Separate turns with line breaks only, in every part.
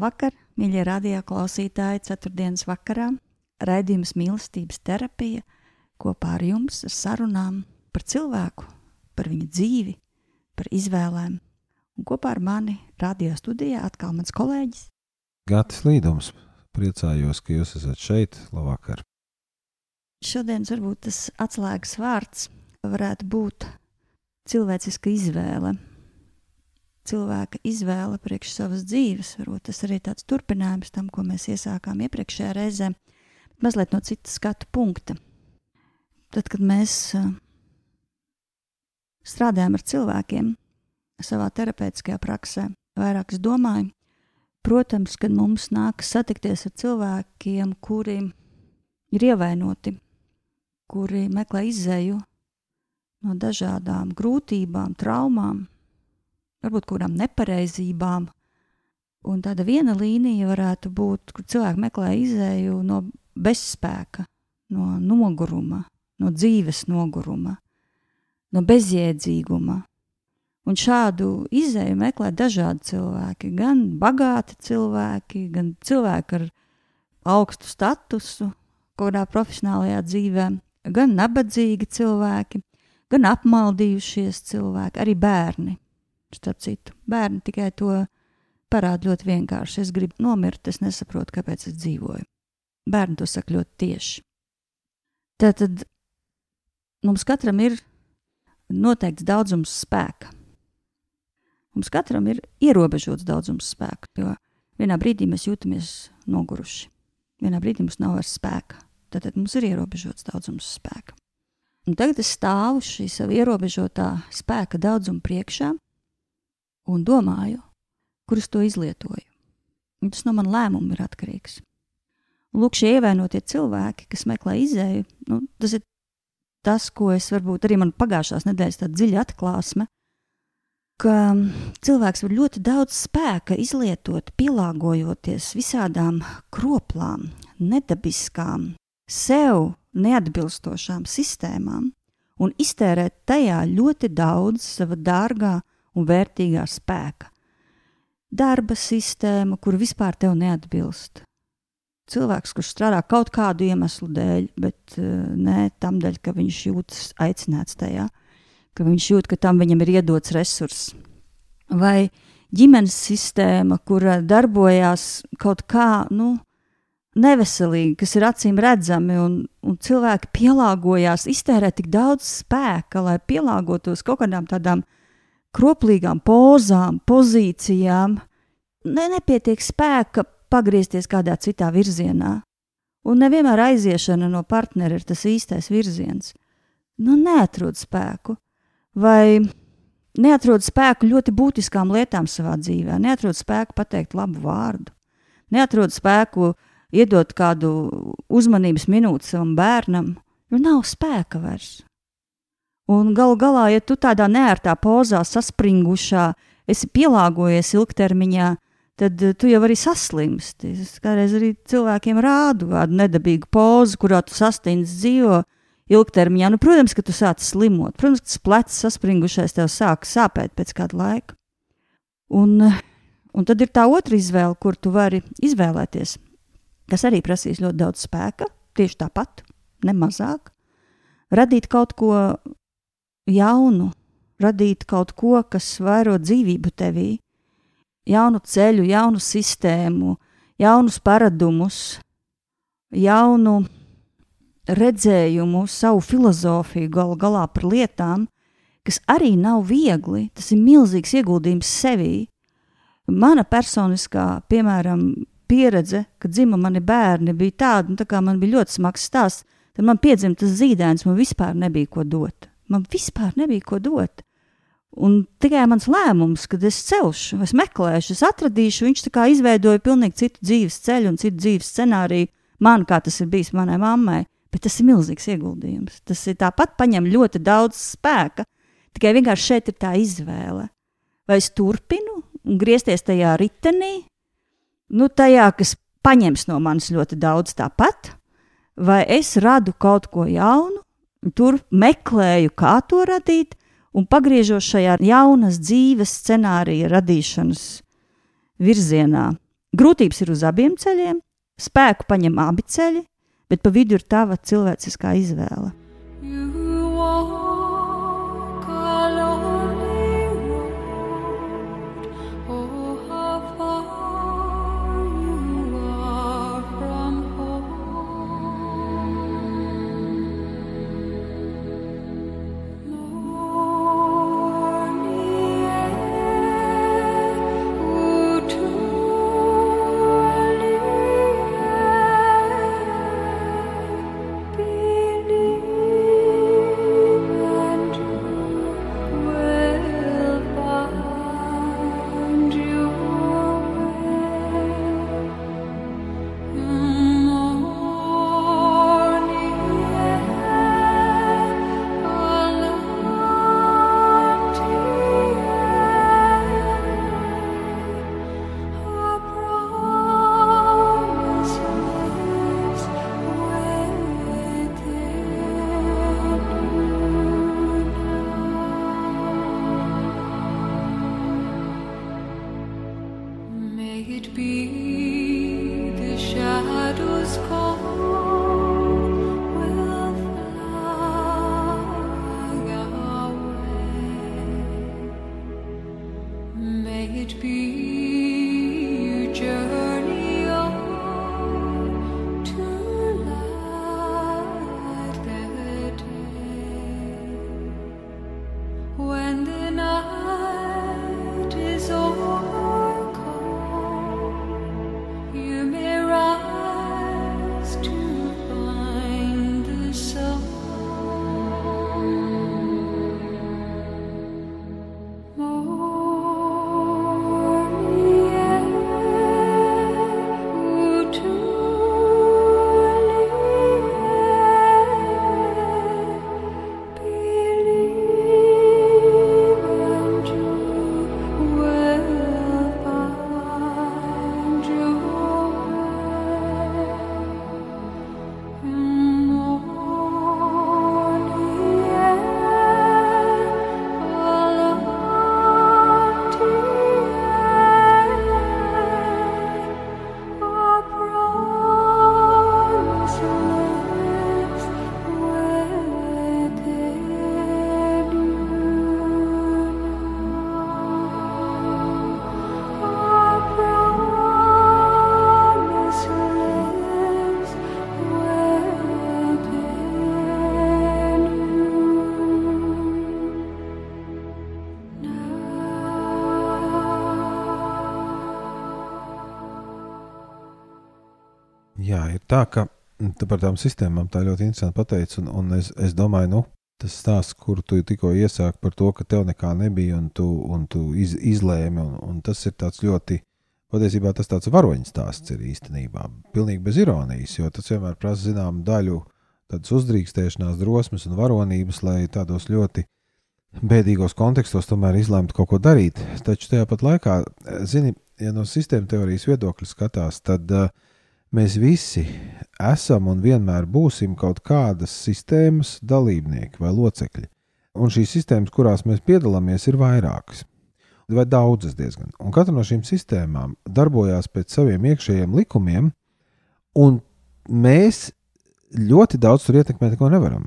Labvakar, mīļie radio klausītāji, ceturtdienas vakarā. Raidījums mīlestības terapija kopā ar jums ar sarunām par cilvēku, par viņa dzīvi, par izvēlēm. Un kopā ar mani radio studijā atkal mans kolēģis
Gatis Līdums. Priecājos, ka jūs esat šeit. Labvakar!
Šodienas varbūt tas atslēgas vārds varētu būt cilvēciska izvēle cilvēka izvēle priekš savas dzīves. Varbūt tas arī tāds turpinājums tam, ko mēs iesākām iepriekšējā reizē, bet mazliet no citas skatu punkta. Tad, kad mēs strādājam ar cilvēkiem savā terapeitiskajā praksē, vairāk es domāju, protams, kad mums nākas satikties ar cilvēkiem, kuri ir ievainoti, kuri meklē izēju no dažādām grūtībām, traumām, varbūt kādām nepareizībām. Un tāda viena līnija varētu būt, kur cilvēki meklē izēju no bezspēka, no noguruma, no dzīves noguruma, no bezjēdzīguma. Un šādu izēju meklē dažādi cilvēki. Gan bagāti cilvēki, gan cilvēki ar augstu statusu, kādā profesionālajā dzīvē, gan nabadzīgi cilvēki, gan apmaldījušies cilvēki, arī bērni. Starp citu, bērni tikai to parāda ļoti vienkārši. Es gribu nomirt, es nesaprotu, kāpēc es dzīvoju. Bērni to saka ļoti tieši. Tātad mums katram ir noteikts daudzums spēka. Mums katram ir ierobežots daudzums spēka, jo vienā brīdī mēs jūtamies noguruši. Vienā brīdī mums nav vairs spēka. Tad mums ir ierobežots daudzums spēka. Un tagad es stāvu šī sava ierobežotā spēka daudzuma priekšā un domāju, kurus to izlietoju. Un tas no manas lēmuma ir atkarīgs. Lūk, šie ievainotie cilvēki, kas meklē izēju, nu, tas ir tas, ko es varbūt arī man pagājušās nedēļas dziļa atklāsme, ka cilvēks var ļoti daudz spēka izlietot, pielāgojoties visādām kroplām, nedabiskām, sev neatbilstošām sistēmām un iztērēt tajā ļoti daudz sava dārgā un vērtīgā spēka. Darba sistēma, kur vispār tev neatbilst. Cilvēks, kurš strādā kaut kādu iemeslu dēļ, bet uh, ne tam dēļ, ka viņš jūtas aicināts tajā, ka viņš jūt, ka tam viņam ir iedots resurss. Vai ģimenes sistēma, kura darbojās kaut kā, nu, neveselīgi, kas ir acīm redzami, un, un cilvēki pielāgojās, iztērē tik daudz spēka, lai pielāgotos kaut kādām tādām uh, kroplīgām pozām, pozīcijām, ne, nepietiek spēka pagriezties kādā citā virzienā. Un nevienmēr aiziešana no partnera ir tas īstais virziens. Nu, neatrod spēku, vai neatrod spēku ļoti būtiskām lietām savā dzīvē, neatrod spēku pateikt labu vārdu, neatrod spēku iedot kādu uzmanības minūti savam bērnam, jo nav spēka vairs. Un galu galā, ja tu tādā neērtā pozā, saspringušā, esi pielāgojies ilgtermiņā, tad eh, tu jau arī saslimsti. Es kādreiz arī cilvēkiem rādu kādu nedabīgu pozu, kurā tu sastinds dzīvo ilgtermiņā. Nu, protams, ka tu sāc slimot. Protams, ka tas plecs saspringušais tev sāk sāpēt pēc kāda laika. Un, un tad ir tā otra izvēle, kur tu vari izvēlēties, kas arī prasīs ļoti daudz spēka, tieši tāpat, ne mazāk. Radīt kaut ko jaunu, radīt kaut ko, kas vairo dzīvību tevī, jaunu ceļu, jaunu sistēmu, jaunus paradumus, jaunu redzējumu, savu filozofiju galu galā par lietām, kas arī nav viegli. Tas ir milzīgs ieguldījums sevī. Mana personiskā, piemēram, pieredze, kad dzima mani bērni, bija tāda, nu, tā kā man bija ļoti smags stāsts, tad man piedzimta zīdainis, man vispār nebija ko dot. Man vispār nebija ko dot. Un tikai mans lēmums, kad es celšu, es meklēšu, es atradīšu, viņš tā kā izveidoja pilnīgi citu dzīves ceļu un citu dzīves scenāriju man, kā tas ir bijis manai mammai. Bet tas ir milzīgs ieguldījums. Tas ir tāpat paņem ļoti daudz spēka. Tikai vienkārši šeit ir tā izvēle. Vai es turpinu un griezties tajā ritenī, nu, tajā, kas paņems no manis ļoti daudz tāpat, vai es radu kaut ko jaunu, tur meklēju, kā to radīt, un pagriežos šajā jaunas dzīves scenārija radīšanas virzienā. Grūtības ir uz abiem ceļiem, spēku paņem abi ceļi, bet pa vidu ir tava cilvēciskā izvēle.
You
Jā, ir tā, ka mm, tu par tām sistēmām tā ļoti interesanti pateici. Un, un es, es domāju, nu, tas stāsts, kuru tu tikko iesāki par to, ka tev nekā nebija un tu, un tu iz, izlēmi. Un, un tas ir ļoti, patiesībā tas tāds varoņu stāsts ir īstenībā. Pilnīgi bez ironijas, jo tas vienmēr prasa zināmu daļu tādas uzdrīkstēšanās, drosmes un varonības, lai tādos ļoti bēdīgos kontekstos tomēr izlemtu kaut ko darīt. Taču tajā pat laikā, zini, ja no sistēma teorijas viedokļa skatās, tad uh, mēs visi esam un vienmēr būsim kaut kādas sistēmas dalībnieki vai locekļi. Un šīs sistēmas, kurās mēs piedalāmies, ir vairākas. Vai daudzas diezgan. Un katra no šīm sistēmām darbojās pēc saviem iekšējiem likumiem, un mēs ļoti daudz tur ietekmēt neko nevaram.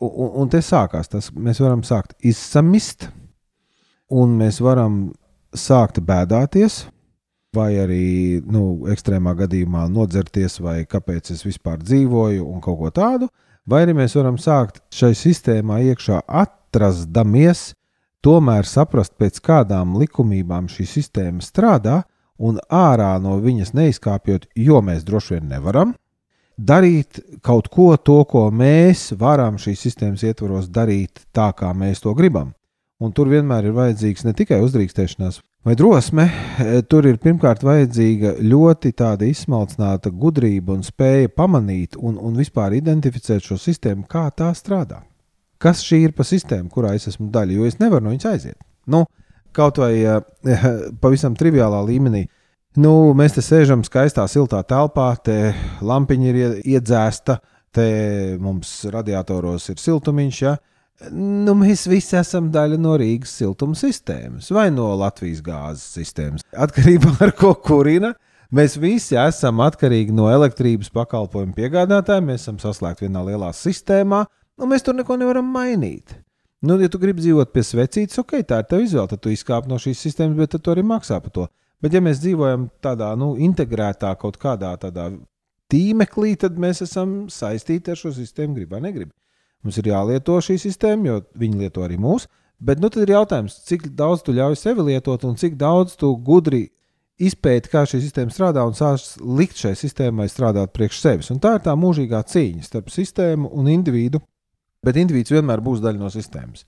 Un, un, un te sākās tas, mēs varam sākt izsamist, un mēs varam sākt bēdāties, vai arī nu, ekstrēmā gadījumā nodzerties, vai kāpēc es vispār dzīvoju, un kaut ko tādu. Vai arī mēs varam sākt šai sistēmā iekšā atrastamies, tomēr saprast, pēc kādām likumībām šī sistēma strādā, un ārā no viņas neizkāpjot, jo mēs droši vien nevaram darīt kaut ko to, ko mēs varam šīs sistēmas ietvaros darīt tā, kā mēs to gribam. Un tur vienmēr ir vajadzīgs ne tikai uzdrīkstēšanās vai drosme, e, tur ir pirmkārt vajadzīga ļoti tāda izsmalcināta gudrība un spēja pamanīt un, un vispār identificēt šo sistēmu, kā tā strādā. Kas šī ir pa sistēmu, kurā es esmu daļa, jo es nevaru no viņas aiziet. Nu, kaut vai uh, pavisam triviālā līmenī. Nu, mēs te sēžam skaistā, siltā telpā, te lampiņa ir ie- iedzēsta, te mums radiatoros ir siltumiņš. Ja? Nu, mēs visi esam daļa no Rīgas siltuma sistēmas vai no Latvijas gāzes sistēmas. Atkarībā no ko kurina. Mēs visi esam atkarīgi no elektrības pakalpojumu piegādātājiem. Mēs esam saslēgti vienā lielā sistēmā, un mēs tur neko nevaram mainīt. Nu, ja tu gribi dzīvot pie svecītes, ok, tā ir tava izvēle, tad tu izkāp no šīs sistēmas, bet tad tu arī maksā par to. Bet, ja mēs dzīvojam tādā nu, integrētā kaut kādā tādā tīmeklī, tad mēs esam saistīti ar šo sistēmu, grib vai negrib. Mums ir jālieto šī sistēma, jo viņi lieto arī mūsu. Bet nu, tad ir jautājums, cik daudz tu ļauj sevi lietot un cik daudz tu gudri izpēti, kā šī sistēma strādā un sāc likt šai sistēmai strādāt priekš sevis. Un tā ir tā mūžīgā cīņa starp sistēmu un individu. Bet individs vienmēr būs daļa no sistēmas.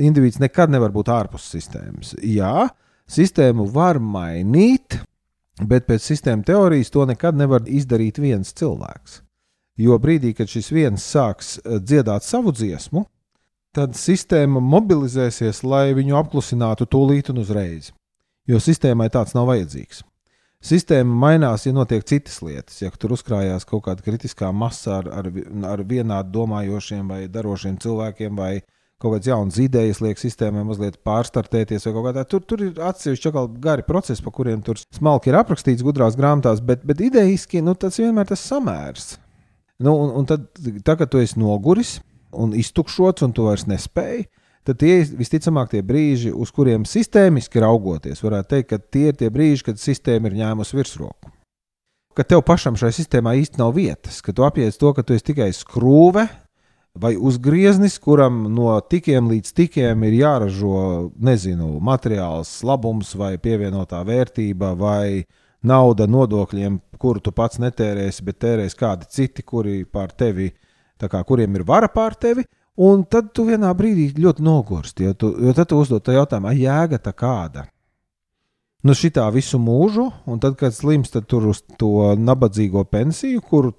Individs nekad nevar būt ārpus sistēmas. Jā, sistēmu var mainīt, bet pēc sistēmas teorijas to nekad nevar izdarīt viens cilvēks. Jo brīdī, kad šis viens sāks eh, dziedāt savu dziesmu, tad sistēma mobilizēsies, lai viņu apklusinātu tūlīt un uzreiz. Jo sistēmai tāds nav vajadzīgs. Sistēma mainās, ja notiek citas lietas. Ja tur uzkrājās kaut kāda kritiskā masa ar, ar, ar vienādi domājošiem vai darošiem cilvēkiem, vai kaut kādas jaunas idejas, liek sistēmai mazliet pārstartēties. Tur, tur ir atsevišķi gari procesi, pa kuriem tur smalki ir aprakstīts gudrās grāmatās, bet, bet idejiski nu, tas vienmēr tas samērs. Nu, un, un tad, tā, kad tu esi noguris un iztukšots, un tu vairs nespēji, tad tie ir visticamāk tie brīži, uz kuriem sistēmiski raugoties, varētu teikt, ka tie ir tie brīži, kad sistēma ir ņēmusi virsroku. Ka tev pašam šai sistēmā īsti nav vietas, ka tu apies to, ka tu esi tikai skrūve vai uzgrieznis, kuram no tikiem līdz tikiem ir jāražo, nezinu, materiāls, labums vai pievienotā vērtība vai nauda nodokļiem, kuru tu pats netērēsi, bet tērēs kādi citi, kuri pār tevi, kā kuriem ir vara pār tevi. Un tad tu vienā brīdī ļoti nogursti, jo, tu, jo tad tu uzdod to jautājumu, vai jēga tā kāda. Nu, šitā visu mūžu, un tad, kad slims, tad tur uz to nabadzīgo pensiju, kuru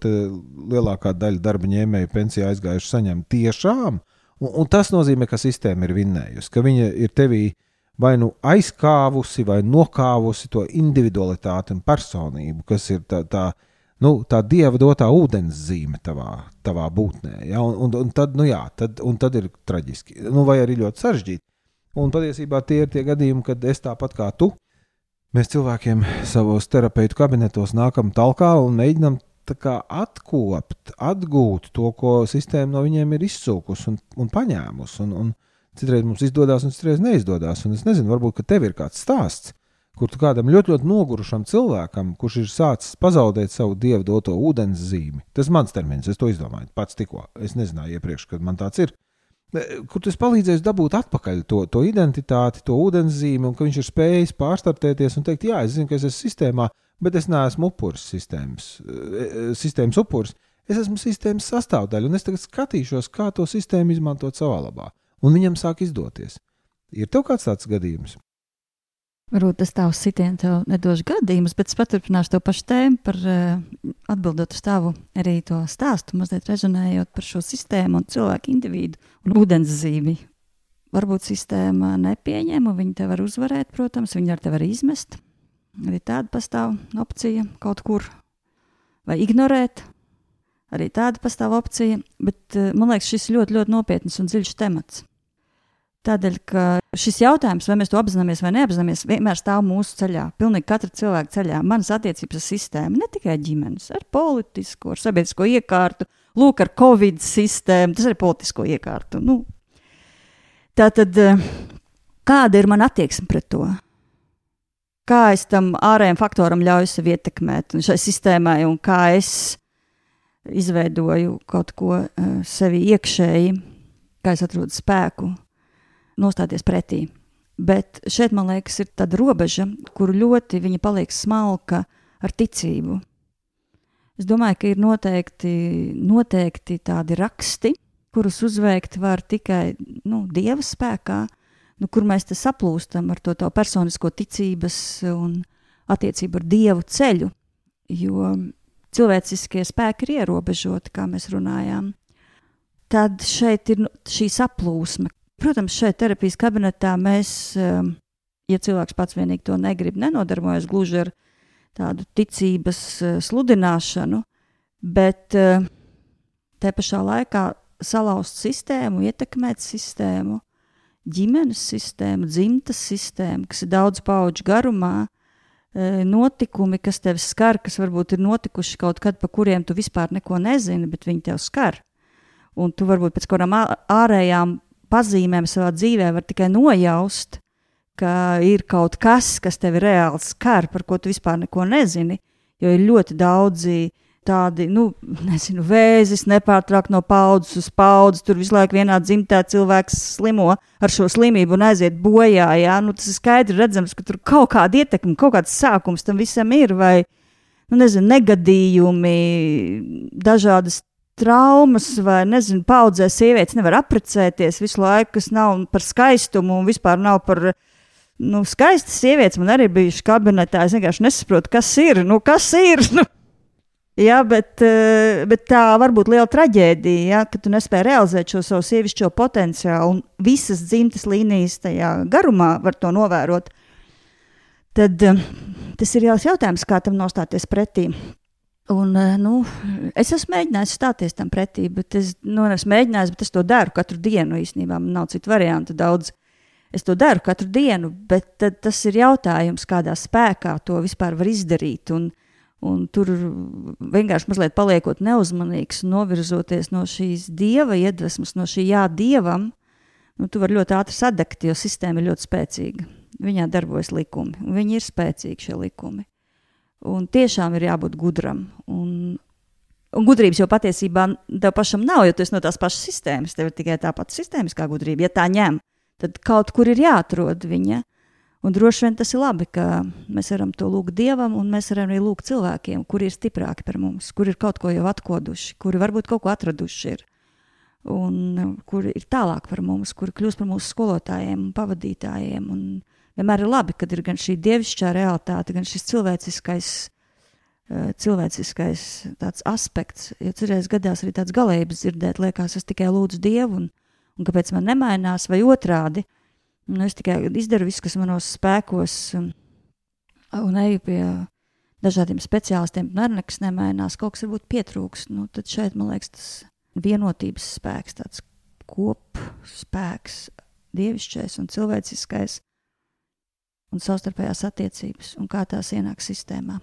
lielākā daļa darba ņēmēju pensiju aizgājuši saņemt tiešām. Un, un tas nozīmē, ka sistēma ir vinnējusi, ka viņa ir tevī vai nu aizkāvusi, vai nokāvusi to individualitāti un personību, kas ir tā, tā, nu, tā dieva dotā ūdens zīme tavā, tavā būtnē. Ja? Un, un, un, tad, nu, jā, tad, un tad ir traģiski, nu, vai arī ļoti sarežģīti. Un patiesībā tie ir tie gadījumi, kad es tāpat kā tu, mēs cilvēkiem savos terapeitu kabinetos nākam talkā un mēģinam atkopt, atgūt to, ko sistēma no viņiem ir izsūkusi un, un paņēmusi. Un, un citreiz mums izdodas, un citreiz neizdodas. Un es nezinu, varbūt tev ir kāds stāsts, kur tu kādam ļoti, ļoti nogurušam cilvēkam, kurš ir sācis pazaudēt savu dievu doto ūdens zīmi. Tas ir mans termins, es to izdomāju pats tikko. Es nezināju iepriekš, kad man tāds ir. Kur tas palīdzēs dabūt atpakaļ to, to identitāti, to ūdenszīmi, un ka viņš ir spējis pārstartēties un teikt, jā, es zinu, ka es esmu sistēmā, bet es neesmu upuris sistēmas, eh, sistēmas upuris. Es esmu sistēmas sastāvdaļa, un es tagad skatīšos, kā to sistēmu izmantot savā labā. Un viņam sāk izdoties. Ir tev kāds tāds gadījums?
Varbūt tas tavs sitiens tev nedos gadījumus, bet es paturpināšu to pašu tēmu par uh, atbildot uz tavu arī to stāstu, mazliet rezonējot par šo sistēmu un cilvēku individu un ūdenszīmi. Varbūt sistēma nepieņem, un viņi te var uzvarēt, protams, viņi ar tevi var izmest. Arī tāda pastāv opcija kaut kur vai ignorēt. Arī tāda pastāv opcija, bet uh, man liekas, šis ļoti, ļoti nopietns un dziļš temats. Tādēļ, ka šis jautājums, vai mēs to apzināmies vai neapzināmies, vienmēr stāv mūsu ceļā. Pilnīgi katra cilvēka ceļā. Manas attiecības ar sistēmu, ne tikai ģimenes, ar politisko, ar sabiedrisko iekārtu lūk, ar Covid sistēmu, tas ir politisko iekārtu. Nu, tā tad, kāda ir mana attieksme pret to? Kā es tam ārējiem faktoram ļauju sev ietekmēt šai sistēmai, un kā es izveidoju kaut ko uh, sevi iekšēji, kā es atrodu spēku, nostāties pretī. Bet šeit, man liekas, ir tāda robeža, kur ļoti viņa paliek smalka ar ticību. Es domāju, ka ir noteikti, noteikti tādi raksti, kurus uzveikt var tikai nu, dieva spēkā, nu, kur mēs te saplūstam ar to personisko ticības un attiecību ar dievu ceļu. Jo cilvēciskie spēki ir ierobežoti, kā mēs runājām. Tad šeit ir nu, šī saplūsme, Protams, šeit terapijas kabinetā mēs, um, ja cilvēks pats vienīgi to negrib, nenodarbojas gluži ar tādu ticības uh, sludināšanu, bet uh, te pašā laikā salauzt sistēmu, ietekmēt sistēmu, ģimenes sistēmu, dzimtas sistēmu, kas ir daudz pauģu garumā, uh, notikumi, kas tevi skar, kas varbūt ir notikuši kaut kad, pa kuriem tu vispār neko nezini, bet viņi tev skar. Un tu varbūt pēc kādām ārējām pazīmēm savā dzīvē var tikai nojaust, ka ir kaut kas, kas tevi reāli skar, par ko tu vispār neko nezini. Jo ir ļoti daudzi tādi, nu, nezinu, vēzis, nepārtraukt no paudzes uz paudzi. Tur visu laiku vienā dzimtā cilvēks slimo ar šo slimību un aiziet bojā. Jā? Nu, tas ir skaidri redzams, ka tur kaut kāda ietekme, kaut kāds sākums tam visam ir. Vai, nu, nezinu, negadījumi, dažādas traumas, vai nezinu, paudzē sievietes nevar apprecēties visu laiku, kas nav par skaistumu un vispār nav par. Nu, skaistas sievietes man arī bijušas kabinetā. Es vienkārši nesaprotu, kas ir. Nu, kas ir? Nu. Jā, bet, eh, bet tā var būt liela traģēdija, ja, ka tu nespēji realizēt šo savu sievišķo potenciālu, un visas dzimtas līnijas tajā garumā var to novērot. Tad eh, tas ir jautājums, kā tam nostāties pretī. Un, eh, nu, es esmu mēģinājis stāties tam pretī, bet es, nu, esmu mēģinājis, bet es to daru katru dienu. Īstenībā man nav citu variantu daudz. Es to daru katru dienu, bet tas ir jautājums, kādā spēkā to vispār var izdarīt. Un, un tur vienkārši mazliet paliekot neuzmanīgs, novirzoties no šīs dieva iedvesmas, no šī jā, dievam, nu, tu vari ļoti ātri sadegt, jo sistēma ir ļoti spēcīga. Viņā darbojas likumi, un viņi ir spēcīgi šie likumi. Un tiešām ir jābūt gudram. Un, un gudrības jau patiesībā tev pašam nav, jo tas no tās pašas sistēmas. Tev ir tikai tā pati sistēmiskā gudrība. Ja tā ņem, tad kaut kur ir jāatrod viņa. Un droši vien tas ir labi, ka mēs varam to lūgt dievam, un mēs varam arī lūgt cilvēkiem, kuri ir stiprāki par mums, kuri ir kaut ko jau atkoduši, kuri varbūt kaut ko atraduši. Ir. Un kuri ir tālāk par mums, kuri kļūst par mūsu skolotājiem un pavadītājiem. Un, vienmēr ir labi, kad ir gan šī dievišķā realitāte, gan šis cilvēciskais, uh, cilvēciskais aspekts. Jo citreiz gadās arī tāds galējības dzirdēt, liekas, es tikai lūdzu Dievu, un, un kāpēc man nemainās, vai otrādi. Nu, es tikai izdaru visu, kas manos spēkos, un, un eju pie dažādiem speciālistiem, un arī nekas nemainās. Kaut kas varbūt pietrūks. Nu, tad šeit, man liekas, tas vienotības spēks, tāds kopspēks, dievišķais un cilvēciskais un savstarpējās attiecības un kā tās ienāk sistēmā.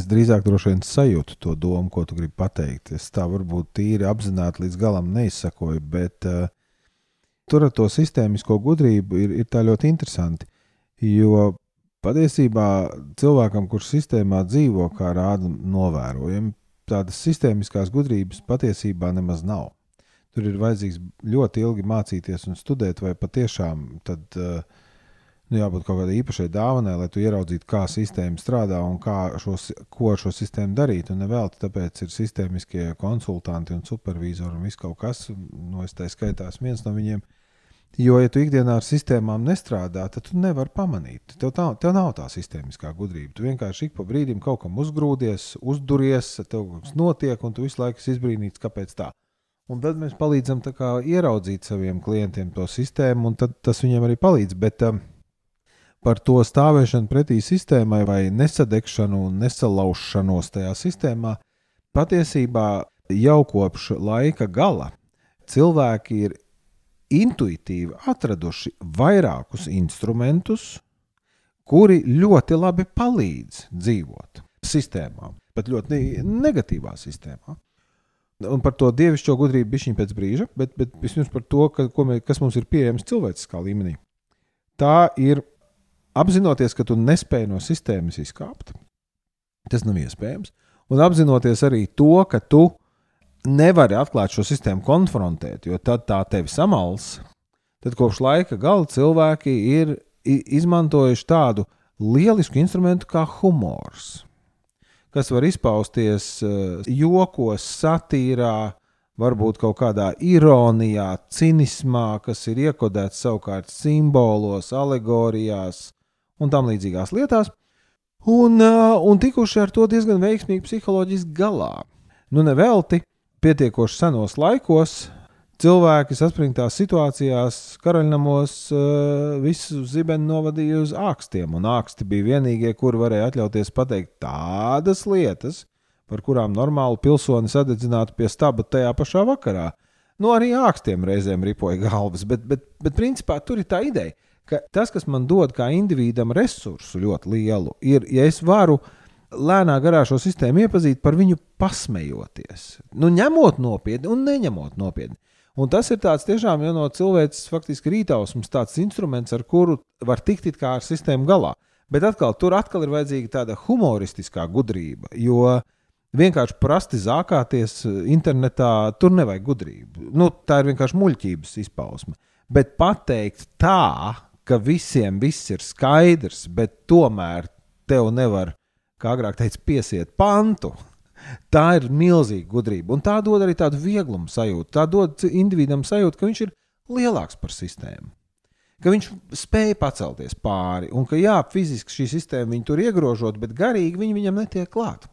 Es drīzāk droši vien sajūtu to domu, ko tu gribi pateikt. Es tā varbūt tīri apzināti līdz galam neizsakoju, bet uh, tur ar to sistēmisko gudrību ir, ir tā ļoti interesanti. Jo patiesībā cilvēkam, kurš sistēmā dzīvo, kā rāda novērojumi, tādas sistēmiskās gudrības patiesībā nemaz nav. Tur ir vajadzīgs ļoti ilgi mācīties un studēt, vai patiešām tad, uh, nu, jābūt kaut kādai īpašai dāvanai, lai tu ieraudzītu, kā sistēma strādā un šos, ko ar šo sistēmu darīt. Un nevelti tāpēc ir sistēmiskie konsultanti un supervizori un viss kaut kas. No es tā skaitā esmu viens no viņiem. Jo, ja tu ikdienā ar sistēmām nestrādā, tad tu nevari pamanīt. Tev, tā, tev nav tā sistēmiskā gudrība. Tu vienkārši ik pa brīdim kaut kam uzgrūdies, uzduries, tev kaut kas notiek, un tu visu laiku esi izbrīnīts, kāpēc tā. Un tad mēs palīdzam kā, ieraudzīt saviem klientiem to sistēmu, un tas viņiem arī palīdz. Bet, um, par to stāvēšanu pretī sistēmai vai nesadegšanu un nesalaušanos tajā sistēmā, patiesībā jau kopš laika gala cilvēki ir intuitīvi atraduši vairākus instrumentus, kuri ļoti labi palīdz dzīvot sistēmā, pat ļoti negatīvā sistēmā. Un par to dievišķo gudrību bišķiņu pēc brīža, bet, bet vispirms par to, ka, mē, kas mums ir pieejams cilvēciskā līmenī. Tā ir apzinoties, ka tu nespēji no sistēmas izkāpt, tas nav iespējams. Un apzinoties arī to, ka tu nevari atklāt šo sistēmu konfrontēt, jo tad tā tevi samals, tad kopš laika gala cilvēki ir izmantojuši tādu lielisku instrumentu kā humors, kas var izpausties eh, jokos, satīrā, varbūt kaut kādā ironijā, cinismā, kas ir iekodēts savukārt simbolos, alegorijās, un tam līdzīgās lietās, un, uh, un tikuši ar to diezgan veiksmīgi psiholoģiski galā. Nu, nevelti pietiekoši senos laikos cilvēki saspringtās situācijās, karaļnamos, uh, visu zibeni novadīja uz ākstiem, un āksti bija vienīgie, kuri varēja atļauties pateikt tādas lietas, par kurām normāli pilsoni sadedzinātu pie staba tajā pašā vakarā. Nu, arī ākstiem reizēm ripoja galvas, bet, bet, bet principā tur ir tā ideja ka tas, kas man dod kā individam resursu ļoti lielu, ir, ja es varu lēnā garā šo sistēmu iepazīt, par viņu pasmejoties. Nu, ņemot nopietni un neņemot nopietni. Un tas ir tāds tiešām ja no cilvēces faktiski rītausmas, tāds instruments, ar kuru var tikt kā ar sistēmu galā. Bet atkal, tur atkal ir vajadzīga tāda humoristiskā gudrība, jo vienkārši prasti zākāties internetā, tur nevajag gudrību. Nu, tā ir vienkārši muļķības izpausme. Bet pateikt tā, ka visiem viss ir skaidrs, bet tomēr tev nevar, kā agrāk teica, piesiet pantu. Tā ir milzīga gudrība, un tā dod arī tādu vieglumu sajūtu. Tā dod individam sajūtu, ka viņš ir lielāks par sistēmu, ka viņš spēja pacelties pāri, un ka jā, fiziski šī sistēma viņu tur iegrožot, bet garīgi viņi viņam netiek klāt.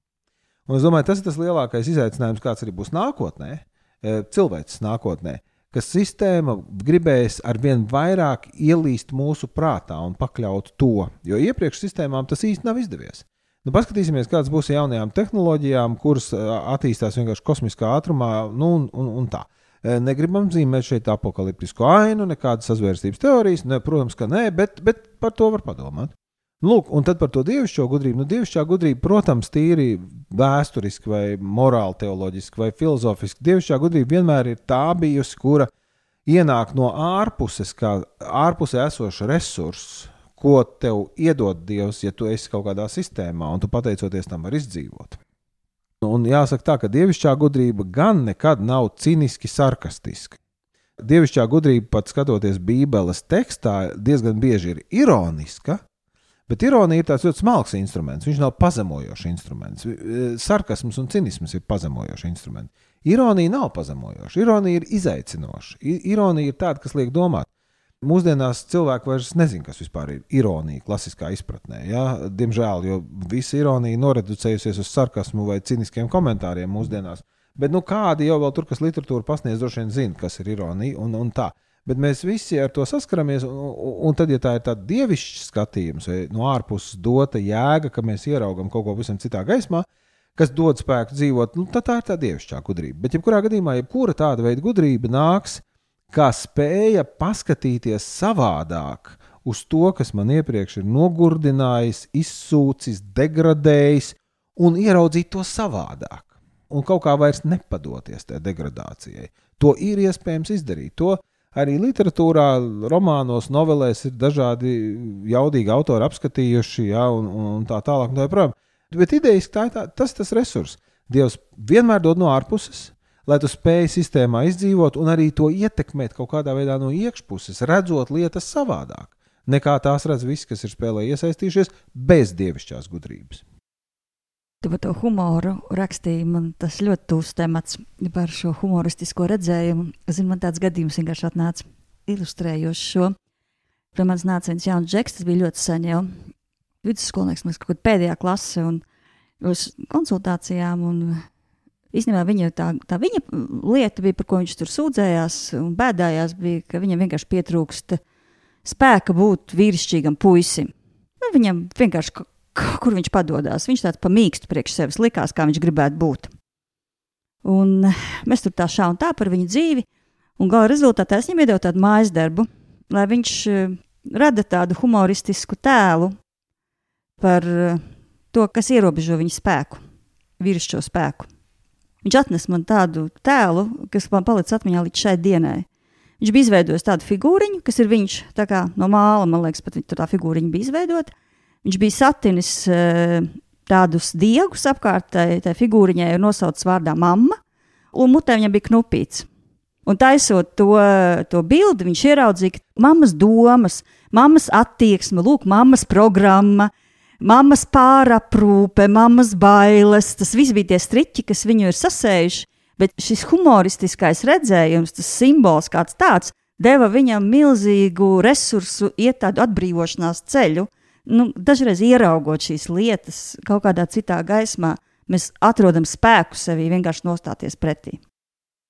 Un es domāju, tas ir tas lielākais izaicinājums, kāds arī būs nākotnē, eh, cilvēks nākotnē ka sistēma gribēs ar vien vairāk ielīst mūsu prātā un pakļaut to, jo iepriekš sistēmām tas īsti nav izdevies. Nu, paskatīsimies, kādas būs jaunajām tehnoloģijām, kuras attīstās vienkārši kosmiskā ātrumā, nu, un, un, un tā. Negribam zīmēt šeit apakaliptisku ainu, nekādas sazvērstības teorijas, ne, protams, ka nē, bet, bet par to var padomāt. Lūk, un tad par to dievišķo gudrību. Nu, dievišķā gudrība, protams, tīri vēsturiski, vai morāli, teoloģiski, vai filozofiski. Dievišķā gudrība vienmēr ir tā bijusi, kura ienāk no ārpuses, kā ārpusē esošs resurss, ko tev iedod Dievs, ja tu esi kaut kādā sistēmā, un tu pateicoties tam vari izdzīvot. Un jāsaka tā, ka dievišķā gudrība gan nekad nav ciniski sarkastiska. Dievišķā gudrība, pat skatoties Bībeles tekstā, diezgan bieži ir ironiska, Bet ironija ir tāds ļoti smalks instruments. Viņš nav pazemojošs instruments. Sarkasms un cinisms ir pazemojošs instruments. Ironija nav pazemojoša. Ironija ir izaicinoša. Ironija ir tāda, kas liek domāt. Mūsdienās cilvēki vairs nezina, kas ir ironija, klasiskā izpratnē. Ja? Diemžēl, jo visa ironija noreducējusies uz sarkasmu vai ciniskiem komentāriem mūsdienās. Bet nu, kādi jau tur, kas literatūra pasniedz, droši vien zina, kas ir ironija un, un tā bet mēs visi ar to saskaramies. Un, un tad, ja tā ir tāda dievišķa skatījums, vai no ārpuses dota jēga, ka mēs ieraugam kaut ko pavisam citā gaismā, kas dod spēku dzīvot, nu, tad tā ir tā dievišķā gudrība. Bet, jebkurā gadījumā, jebkura tāda veida gudrība nāks kā spēja paskatīties savādāk uz to, kas man iepriekš ir nogurdinājis, izsūcis, degradējis, un ieraudzīt to savādāk. Un kaut kā vairs nepadoties tajā degradācijai. To ir iespējams izdarīt. To arī literatūrā, romānos, novelēs ir dažādi jaudīgi autori apskatījuši, ja, un, un, tā tālāk. Un tā joprojām. Bet idejas tā ir tā, tas, tas resurs. Dievs vienmēr dod no ārpuses, lai tu spēj sistēmā izdzīvot un arī to ietekmēt kaut kādā veidā no iekšpuses, redzot lietas savādāk, nekā tās redz visi, kas ir spēlē iesaistījušies bez dievišķās gudrības.
Par to humoru rakstīji, man tas ļoti tūs temats par šo humoristisko redzējumu. Zini, man tāds gadījums vienkārši atnāca ilustrējoši šo. Pie manis nāca viens jauns džeks, tas bija ļoti sen jau. Vidusskolnieks, man liekas, kaut kāda pēdējā klase, un uz konsultācijām. Un, Īstenībā viņa, tā, tā viņa lieta bija, par ko viņš tur sūdzējās un bēdājās, bija, ka viņam vienkārši pietrūkst spēka būt vīrišķīgam puisim. Nu, viņam vienkārši kur viņš padodas. Viņš tāds pamīksts priekš sevis likās, kā viņš gribētu būt. Un mēs tur tā šā un tā par viņu dzīvi. Un gala rezultātā es viņam iedevu tādu mājas darbu, lai viņš eh, rada tādu humoristisku tēlu par eh, to, kas ierobežo viņa spēku, vīrišķo spēku. Viņš atnesa man tādu tēlu, kas man palicis atmiņā līdz šai dienai. Viņš bija izveidojis tādu figūriņu, kas ir viņš kā no māla, man liekas, pat tā figūriņa bija izveidota. Viņš bija satinis eh, tādus diegus apkārt tai, figūriņai, ir nosaucts vārdā mamma, un mutē viņam bija knupīts. Un taisot to, to bildi, viņš ieraudzīja mammas domas, mammas attieksme, lūk, mammas programma, mammas pāraprūpe, mammas bailes. Tas viss bija tie striķi, kas viņu ir sasējuši. Bet šis humoristiskais redzējums, tas simbols kāds tāds, deva viņam milzīgu resursu, iet tādu atbrīvošanās ceļu. Nu, dažreiz ieraugot šīs lietas kaut kādā citā gaismā, mēs atrodam spēku sevī vienkārši nostāties pretī.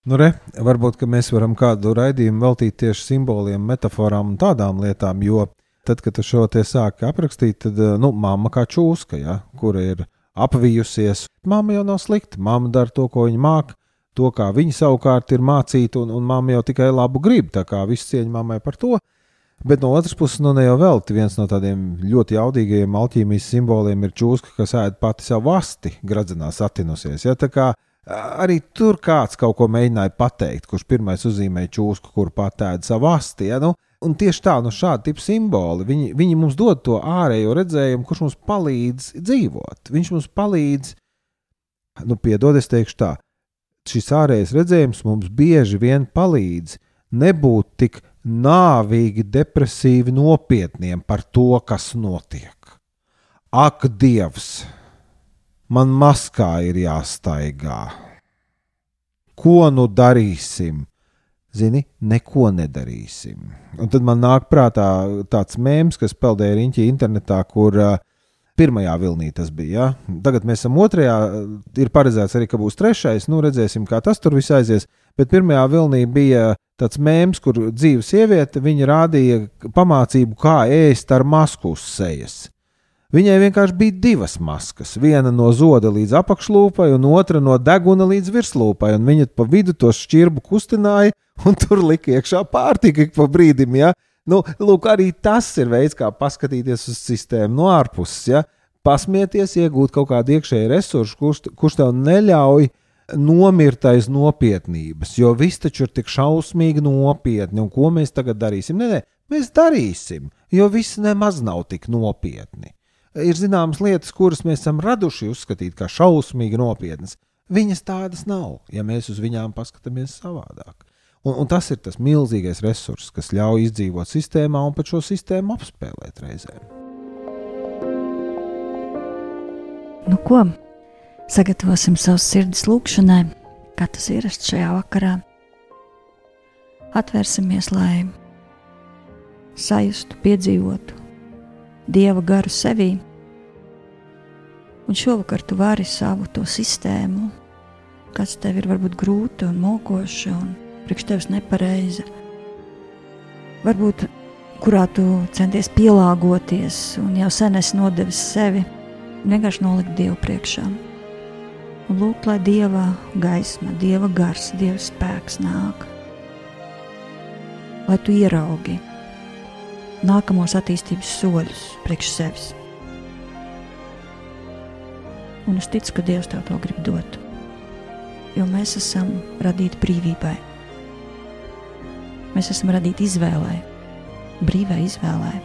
Nu, re, varbūt mēs varam kādu raidījumu veltīt tieši simboliem, metaforām un tādām lietām, jo tad, kad tu šo te sāki aprakstīt, tad, eh, nu, mamma kā čūska, ja, kura ir apvijusies, mamma jau nav slikta, mamma dara to, ko viņa māca. To, kā viņa savukārt ir mācīta, un, un mamma jau tikai labu grib. Tā kā viss cieņa mammai par to. Bet no otras puses, nu ne jau vēl viens no tādiem ļoti jaudīgajiem alķīmijas simboliem ir čūska, kas ēd pati savu asti, gradzenās attinusies. Ja? Tā kā arī tur kāds kaut ko mēģināja pateikt, kurš pirmais uzzīmēja čūsku, kur pat ēd savu asti. Ja? Nu, un tieši tā, nu šādi tipi simboli, viņi, viņi mums dod to ārējo redzējumu, kurš mums palīdz dzīvot. Viņš mums palīdz, nu piedod, es teikšu tā, šis ārējais redzējums mums bieži vien palīdz nebūt tik nāvīgi, depresīvi nopietniem par to, kas notiek. Ak, Dievs, man maskā ir jāstaigā. Ko nu darīsim? Zini, neko nedarīsim. Un tad man nāk prātā tāds mēms, kas peldēja riņķī internetā, kur uh, pirmajā vilnī tas bija. Ja? Tagad mēs esam otrajā, ir paredzēts arī, ka būs trešais. Nu, redzēsim, kā tas tur viss aizies. Bet pirmajā vilnī bija tāds mēms, kur dzīva sieviete, viņa rādīja pamācību, kā ēst ar masku uz sejas. Viņai vienkārši bija divas maskas. Viena no zoda līdz apakšlūpai, un otra no deguna līdz virslūpai. Un viņa pa vidu to šķirbu kustināja, un tur lika iekšā pārtika ik pa brīdim. Ja? Nu, lūk, arī tas ir veids, kā paskatīties uz sistēmu no ārpuses. Ja? Pasmieties, iegūt kaut kādu iekšēju resursu, kurš, kurš tev neļauj nomirt aiz nopietnības, jo viss taču ir tik šausmīgi nopietni. Un ko mēs tagad darīsim? Nē, nē, mēs darīsim, jo viss nemaz nav tik nopietni. Ir zināmas lietas, kuras mēs esam raduši uzskatīt par šausmīgi nopietnas. Viņas tādas nav, ja mēs uz viņām paskatāmies savādāk. Un, un tas ir tas milzīgais resurss, kas ļauj izdzīvot sistēmā un pat šo sistēmu apspēlēt reizēm.
Nu, ko? Sagatavosim savus sirdis lūgšanai, kā tas ir šajā vakarā. Atvērsimies, lai sajustu, piedzīvotu dieva garu sevī. Un šovakar tu vari savu to sistēmu, kas tev ir varbūt grūta un mokoša un priekš tevis nepareiza. Varbūt kurā tu centies pielāgoties un jau sen esi nodevis sevi, vienkārši nolikt Dievu priekšā. Un lūgt, lai Dieva gaisma, Dieva gars, Dieva spēks nāk. Lai tu ieraugi nākamos attīstības soļus priekš sevis. Un es ticu, ka Dievs tev to grib dot. Jo mēs esam radīti brīvībai. Mēs esam radīti izvēlei, brīvai izvēlei.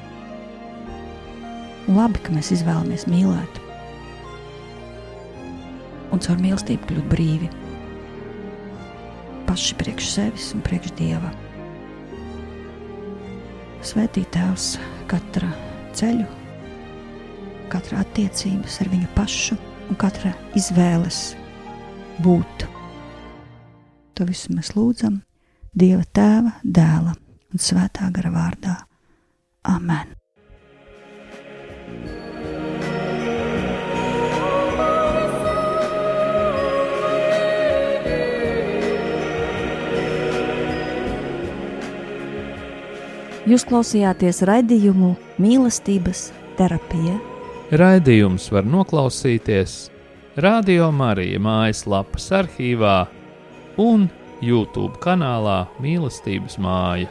Labi, ka mēs izvēlamies mīlēt. Un caur mīlestību kļūt brīvi. Paši priekš sevis un priekš Dieva. Svētīt Tēvs katra ceļu, katra attiecības ar viņu pašu un katra izvēles būt. To visu mēs lūdzam Dieva Tēva, Dēla un Svētā gara vārdā. Amen! Jūs klausījāties raidījumu mīlestības terapija.
Raidījums var noklausīties Radio Marija mājaslapas arhīvā un YouTube kanālā Mīlestības māja.